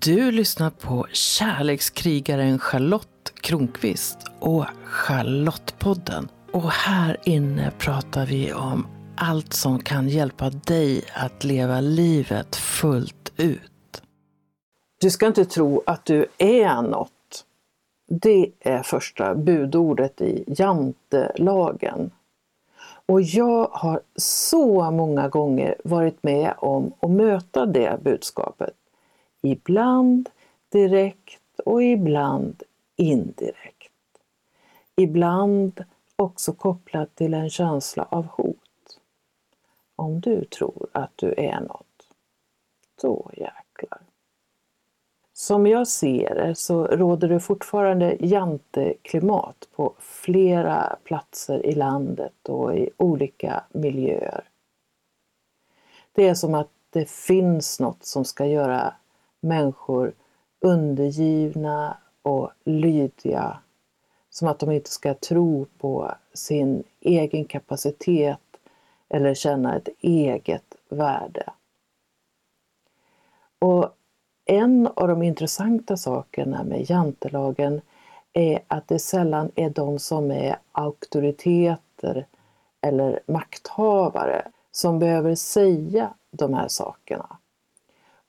Du lyssnar på kärlekskrigaren Charlotte Kronqvist och Charlottepodden. Och här inne pratar vi om allt som kan hjälpa dig att leva livet fullt ut. Du ska inte tro att du är något. Det är första budordet i jantelagen. Och jag har så många gånger varit med om att möta det budskapet. Ibland direkt och ibland indirekt. Ibland också kopplat till en känsla av hot. Om du tror att du är något, då jäklar. Som jag ser det så råder det fortfarande janteklimat på flera platser i landet och i olika miljöer. Det är som att det finns något som ska göra människor undergivna och lydiga. Som att de inte ska tro på sin egen kapacitet eller känna ett eget värde. Och en av de intressanta sakerna med jantelagen är att det sällan är de som är auktoriteter eller makthavare som behöver säga de här sakerna.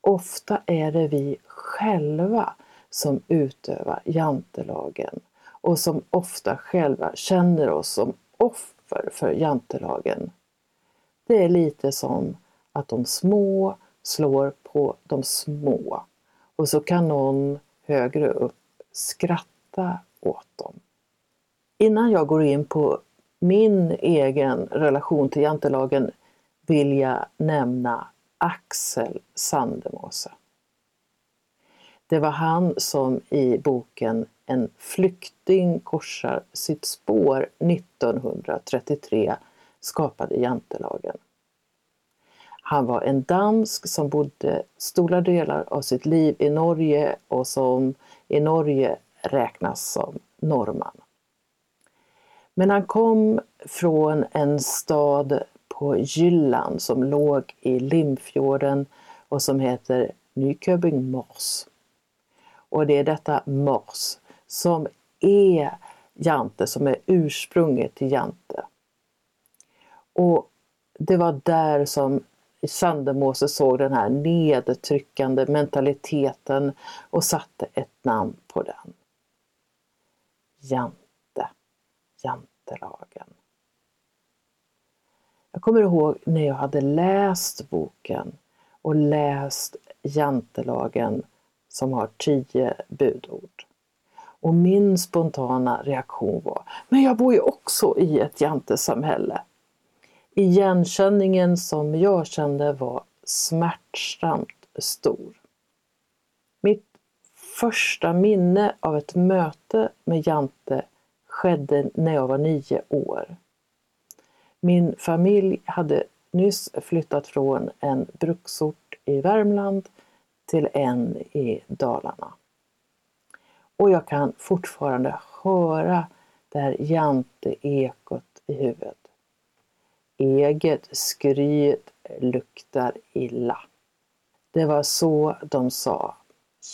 Ofta är det vi själva som utövar jantelagen och som ofta själva känner oss som offer för jantelagen. Det är lite som att de små slår på de små och så kan någon högre upp skratta åt dem. Innan jag går in på min egen relation till jantelagen vill jag nämna Axel Sandemose. Det var han som i boken En flykting korsar sitt spår 1933 skapade jantelagen. Han var en dansk som bodde stora delar av sitt liv i Norge och som i Norge räknas som norrman. Men han kom från en stad på Jylland som låg i Limfjorden och som heter Nyköping Mors. Och det är detta Mors som är Jante, som är ursprunget till Jante. Och det var där som Sandemose såg den här nedtryckande mentaliteten och satte ett namn på den. Jante, Jantelagen. Jag kommer ihåg när jag hade läst boken och läst Jantelagen som har tio budord. Och min spontana reaktion var, men jag bor ju också i ett jantesamhälle. Igenkänningen som jag kände var smärtsamt stor. Mitt första minne av ett möte med Jante skedde när jag var nio år. Min familj hade nyss flyttat från en bruksort i Värmland till en i Dalarna. Och jag kan fortfarande höra det här jante-ekot i huvudet. Eget skryt luktar illa. Det var så de sa.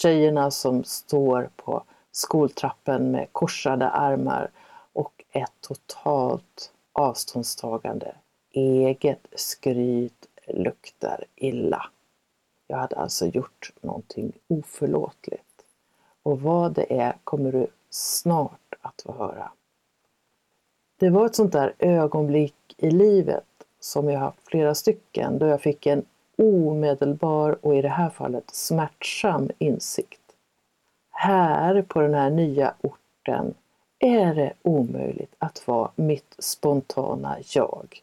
Tjejerna som står på skoltrappen med korsade armar och ett totalt avståndstagande. Eget skryt luktar illa. Jag hade alltså gjort någonting oförlåtligt. Och vad det är kommer du snart att få höra. Det var ett sånt där ögonblick i livet som jag haft flera stycken då jag fick en omedelbar och i det här fallet smärtsam insikt. Här på den här nya orten är det omöjligt att vara mitt spontana jag.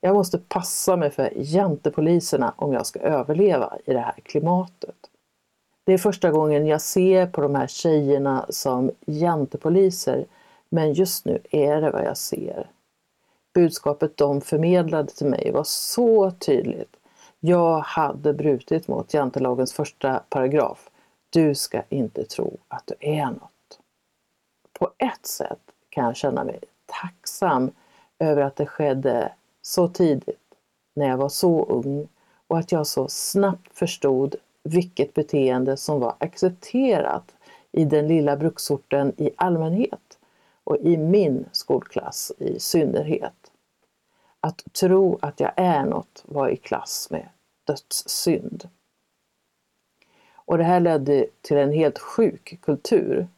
Jag måste passa mig för jantepoliserna om jag ska överleva i det här klimatet. Det är första gången jag ser på de här tjejerna som jantepoliser men just nu är det vad jag ser. Budskapet de förmedlade till mig var så tydligt. Jag hade brutit mot jantelagens första paragraf. Du ska inte tro att du är något på ett sätt kan jag känna mig tacksam över att det skedde så tidigt, när jag var så ung och att jag så snabbt förstod vilket beteende som var accepterat i den lilla bruksorten i allmänhet och i min skolklass i synnerhet. Att tro att jag är något var i klass med dödssynd. Och det här ledde till en helt sjuk kultur.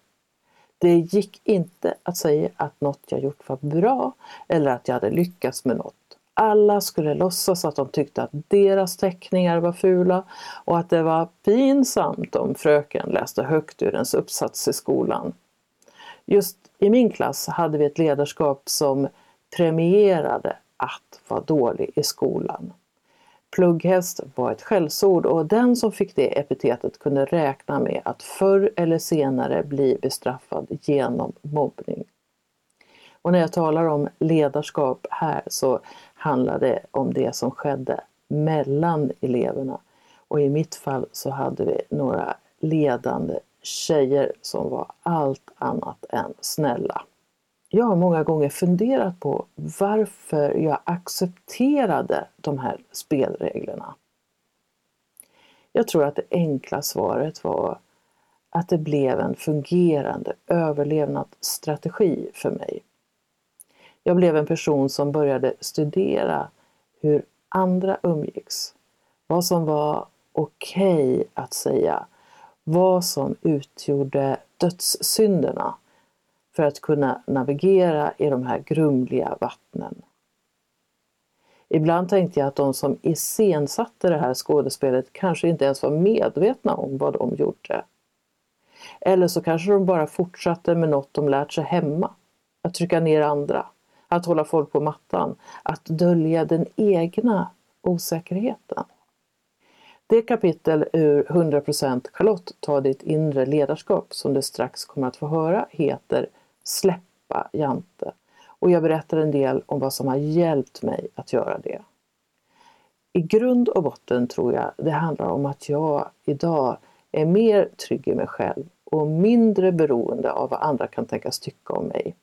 Det gick inte att säga att något jag gjort var bra eller att jag hade lyckats med något. Alla skulle låtsas att de tyckte att deras teckningar var fula och att det var pinsamt om fröken läste högt ur ens uppsats i skolan. Just i min klass hade vi ett ledarskap som premierade att vara dålig i skolan. Plugghäst var ett skällsord och den som fick det epitetet kunde räkna med att förr eller senare bli bestraffad genom mobbning. Och när jag talar om ledarskap här så handlar det om det som skedde mellan eleverna. Och i mitt fall så hade vi några ledande tjejer som var allt annat än snälla. Jag har många gånger funderat på varför jag accepterade de här spelreglerna. Jag tror att det enkla svaret var att det blev en fungerande överlevnadsstrategi för mig. Jag blev en person som började studera hur andra umgicks. Vad som var okej okay att säga. Vad som utgjorde dödssynderna för att kunna navigera i de här grumliga vattnen. Ibland tänkte jag att de som iscensatte det här skådespelet kanske inte ens var medvetna om vad de gjorde. Eller så kanske de bara fortsatte med något de lärt sig hemma, att trycka ner andra att hålla folk på mattan, att dölja den egna osäkerheten. Det kapitel ur 100% Charlotte ta ditt inre ledarskap som du strax kommer att få höra heter Släppa Jante och jag berättar en del om vad som har hjälpt mig att göra det. I grund och botten tror jag det handlar om att jag idag är mer trygg i mig själv och mindre beroende av vad andra kan tänkas tycka om mig.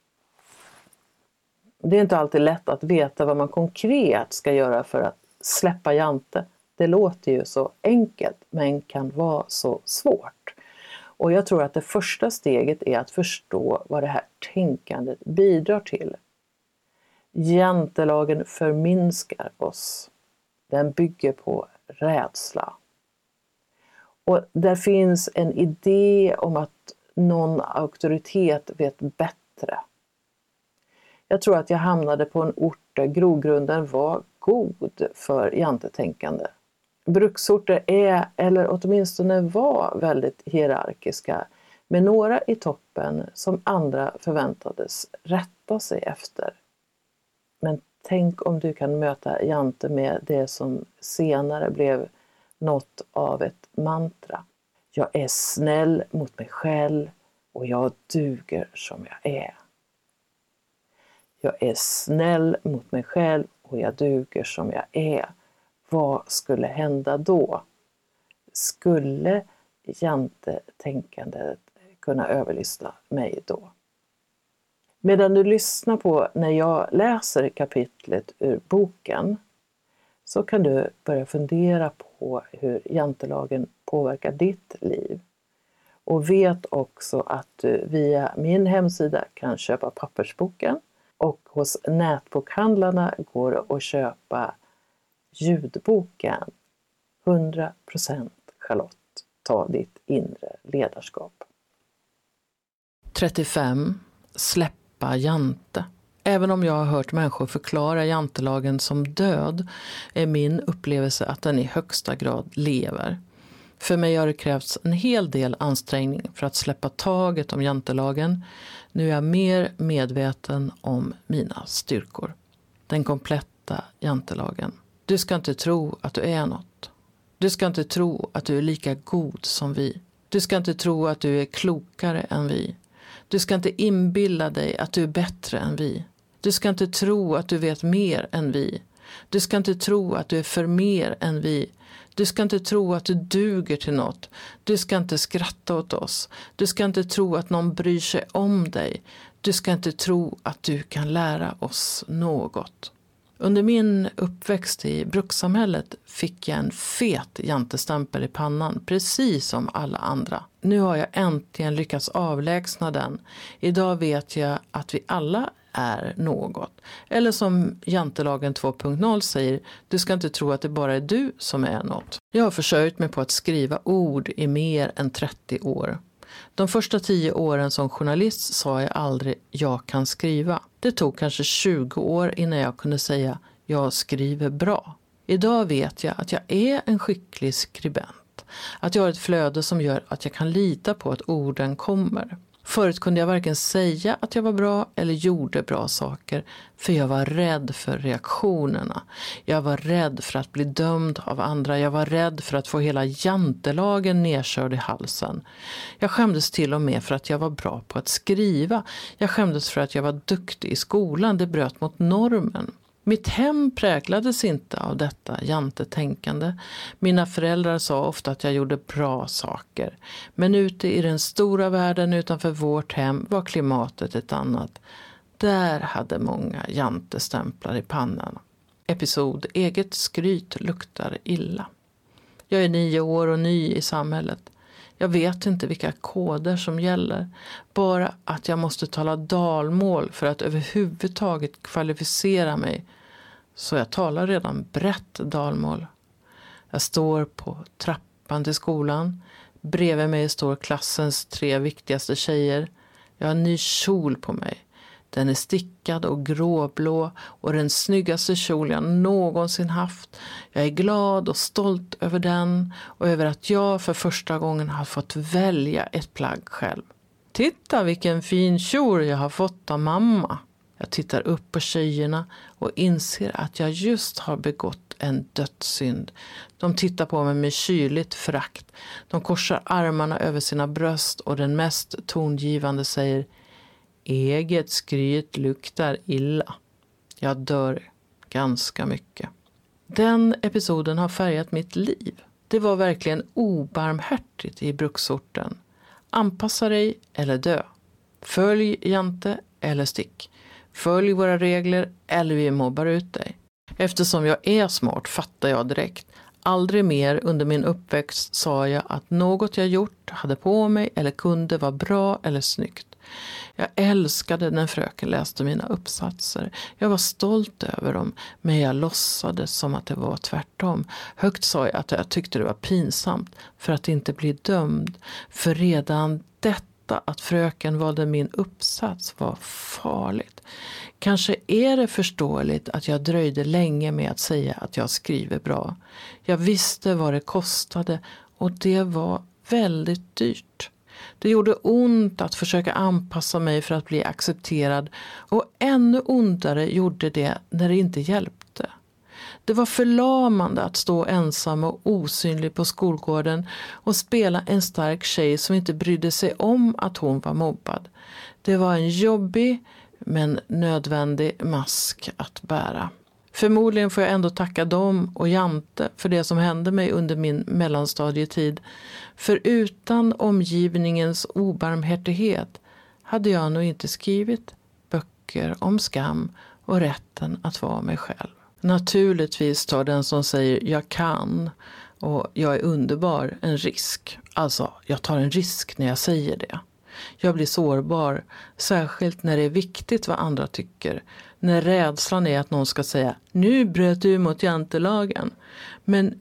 Det är inte alltid lätt att veta vad man konkret ska göra för att släppa Jante. Det låter ju så enkelt men kan vara så svårt. Och jag tror att det första steget är att förstå vad det här tänkandet bidrar till. Jantelagen förminskar oss. Den bygger på rädsla. Och där finns en idé om att någon auktoritet vet bättre. Jag tror att jag hamnade på en ort där grogrunden var god för jantetänkande. Bruksorter är, eller åtminstone var, väldigt hierarkiska med några i toppen som andra förväntades rätta sig efter. Men tänk om du kan möta Jante med det som senare blev något av ett mantra. Jag är snäll mot mig själv och jag duger som jag är. Jag är snäll mot mig själv och jag duger som jag är. Vad skulle hända då? Skulle jantetänkandet kunna överlista mig då? Medan du lyssnar på när jag läser kapitlet ur boken så kan du börja fundera på hur jantelagen påverkar ditt liv. Och vet också att du via min hemsida kan köpa pappersboken och hos nätbokhandlarna går det att köpa ljudboken 100% Charlotte, ta ditt inre ledarskap. 35. Släppa Jante. Även om jag har hört människor förklara jantelagen som död är min upplevelse att den i högsta grad lever. För mig har det krävts en hel del ansträngning för att släppa taget om jantelagen. Nu är jag mer medveten om mina styrkor. Den kompletta jantelagen. Du ska inte tro att du är något. Du ska inte tro att du är lika god som vi. Du ska inte tro att du är klokare än vi. Du ska inte inbilla dig att du är bättre än vi. Du ska inte tro att du vet mer än vi. Du ska inte tro att du är för mer än vi. Du ska inte tro att du duger till något. Du ska inte skratta åt oss. Du ska inte tro att någon bryr sig om dig. Du ska inte tro att du kan lära oss något. Under min uppväxt i brukssamhället fick jag en fet jantestämpel i pannan, precis som alla andra. Nu har jag äntligen lyckats avlägsna den. Idag vet jag att vi alla är något. Eller som jantelagen 2.0 säger, du ska inte tro att det bara är du som är något. Jag har försörjt mig på att skriva ord i mer än 30 år. De första tio åren som journalist sa jag aldrig jag kan skriva. Det tog kanske 20 år innan jag kunde säga jag skriver bra. Idag vet jag att jag är en skicklig skribent. Att jag har ett flöde som gör att jag kan lita på att orden kommer. Förut kunde jag varken säga att jag var bra eller gjorde bra saker för jag var rädd för reaktionerna. Jag var rädd för att bli dömd av andra. Jag var rädd för att få hela jantelagen nedkörd i halsen. Jag skämdes till och med för att jag var bra på att skriva. Jag skämdes för att jag var duktig i skolan. Det bröt mot normen. Mitt hem präglades inte av detta jantetänkande. Mina föräldrar sa ofta att jag gjorde bra saker. Men ute i den stora världen utanför vårt hem var klimatet ett annat. Där hade många jantestämplar i pannan. Episod Eget skryt luktar illa. Jag är nio år och ny i samhället. Jag vet inte vilka koder som gäller. Bara att jag måste tala dalmål för att överhuvudtaget kvalificera mig så jag talar redan brett dalmål. Jag står på trappan till skolan. Bredvid mig står klassens tre viktigaste tjejer. Jag har en ny kjol på mig. Den är stickad och gråblå och den snyggaste kjol jag någonsin haft. Jag är glad och stolt över den och över att jag för första gången har fått välja ett plagg själv. Titta vilken fin kjol jag har fått av mamma. Jag tittar upp på tjejerna och inser att jag just har begått en dödssynd. De tittar på mig med kyligt förakt. De korsar armarna över sina bröst och den mest tongivande säger Eget skryt luktar illa. Jag dör ganska mycket. Den episoden har färgat mitt liv. Det var verkligen obarmhärtigt i bruksorten. Anpassa dig eller dö. Följ Jante eller stick. Följ våra regler eller vi mobbar ut dig. Eftersom jag är smart fattar jag direkt. Aldrig mer under min uppväxt sa jag att något jag gjort, hade på mig eller kunde var bra eller snyggt. Jag älskade när fröken läste mina uppsatser. Jag var stolt över dem, men jag låtsades som att det var tvärtom. Högt sa jag att jag tyckte det var pinsamt för att inte bli dömd. För redan detta att fröken valde min uppsats var farligt. Kanske är det förståeligt att jag dröjde länge med att säga att jag skriver bra. Jag visste vad det kostade och det var väldigt dyrt. Det gjorde ont att försöka anpassa mig för att bli accepterad och ännu ondare gjorde det när det inte hjälpte. Det var förlamande att stå ensam och osynlig på skolgården och spela en stark tjej som inte brydde sig om att hon var mobbad. Det var en jobbig men nödvändig mask att bära. Förmodligen får jag ändå tacka dem och Jante för det som hände mig under min mellanstadietid. För utan omgivningens obarmhärtighet hade jag nog inte skrivit böcker om skam och rätten att vara mig själv. Naturligtvis tar den som säger jag kan och jag är underbar en risk. Alltså, jag tar en risk när jag säger det. Jag blir sårbar, särskilt när det är viktigt vad andra tycker. När rädslan är att någon ska säga nu bröt du mot jantelagen. Men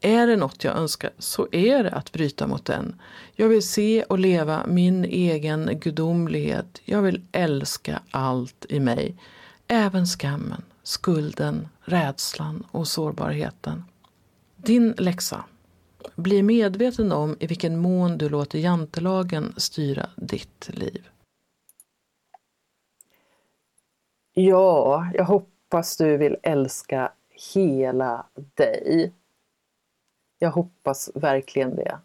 är det något jag önskar så är det att bryta mot den. Jag vill se och leva min egen gudomlighet. Jag vill älska allt i mig, även skammen skulden, rädslan och sårbarheten. Din läxa. Bli medveten om i vilken mån du låter jantelagen styra ditt liv. Ja, jag hoppas du vill älska hela dig. Jag hoppas verkligen det.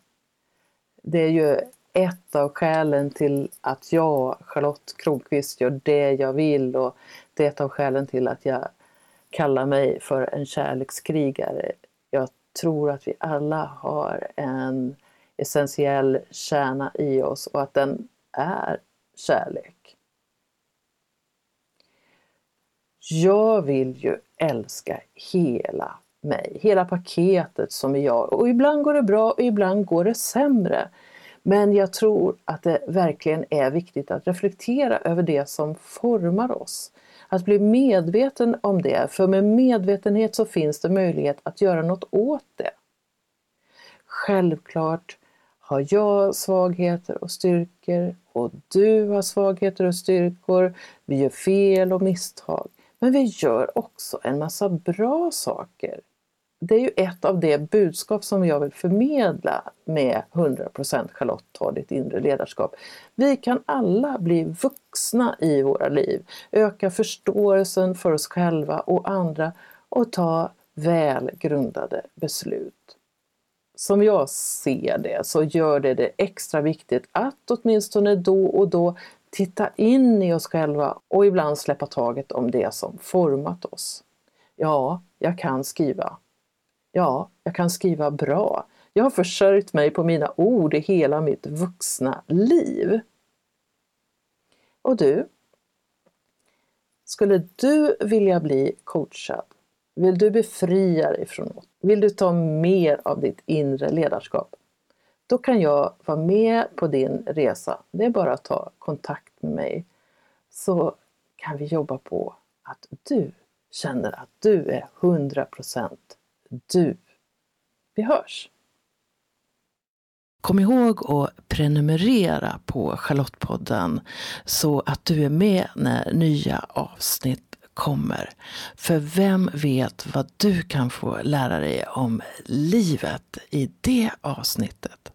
Det är ju ett av skälen till att jag, Charlotte Kronqvist, gör det jag vill och det är ett av skälen till att jag kallar mig för en kärlekskrigare. Jag tror att vi alla har en essentiell kärna i oss och att den är kärlek. Jag vill ju älska hela mig, hela paketet som är jag. Och ibland går det bra och ibland går det sämre. Men jag tror att det verkligen är viktigt att reflektera över det som formar oss. Att bli medveten om det, för med medvetenhet så finns det möjlighet att göra något åt det. Självklart har jag svagheter och styrkor och du har svagheter och styrkor. Vi gör fel och misstag. Men vi gör också en massa bra saker. Det är ju ett av de budskap som jag vill förmedla med 100% Charlotte tar ditt inre ledarskap. Vi kan alla bli vuxna i våra liv, öka förståelsen för oss själva och andra och ta väl grundade beslut som jag ser det så gör det det extra viktigt att åtminstone då och då titta in i oss själva och ibland släppa taget om det som format oss. Ja, jag kan skriva. Ja, jag kan skriva bra. Jag har försörjt mig på mina ord i hela mitt vuxna liv. Och du? Skulle du vilja bli coachad? Vill du befria dig från något? Vill du ta mer av ditt inre ledarskap? Då kan jag vara med på din resa. Det är bara att ta kontakt med mig så kan vi jobba på att du känner att du är 100% du. Vi hörs! Kom ihåg att prenumerera på Charlottepodden så att du är med när nya avsnitt kommer. För vem vet vad du kan få lära dig om livet i det avsnittet.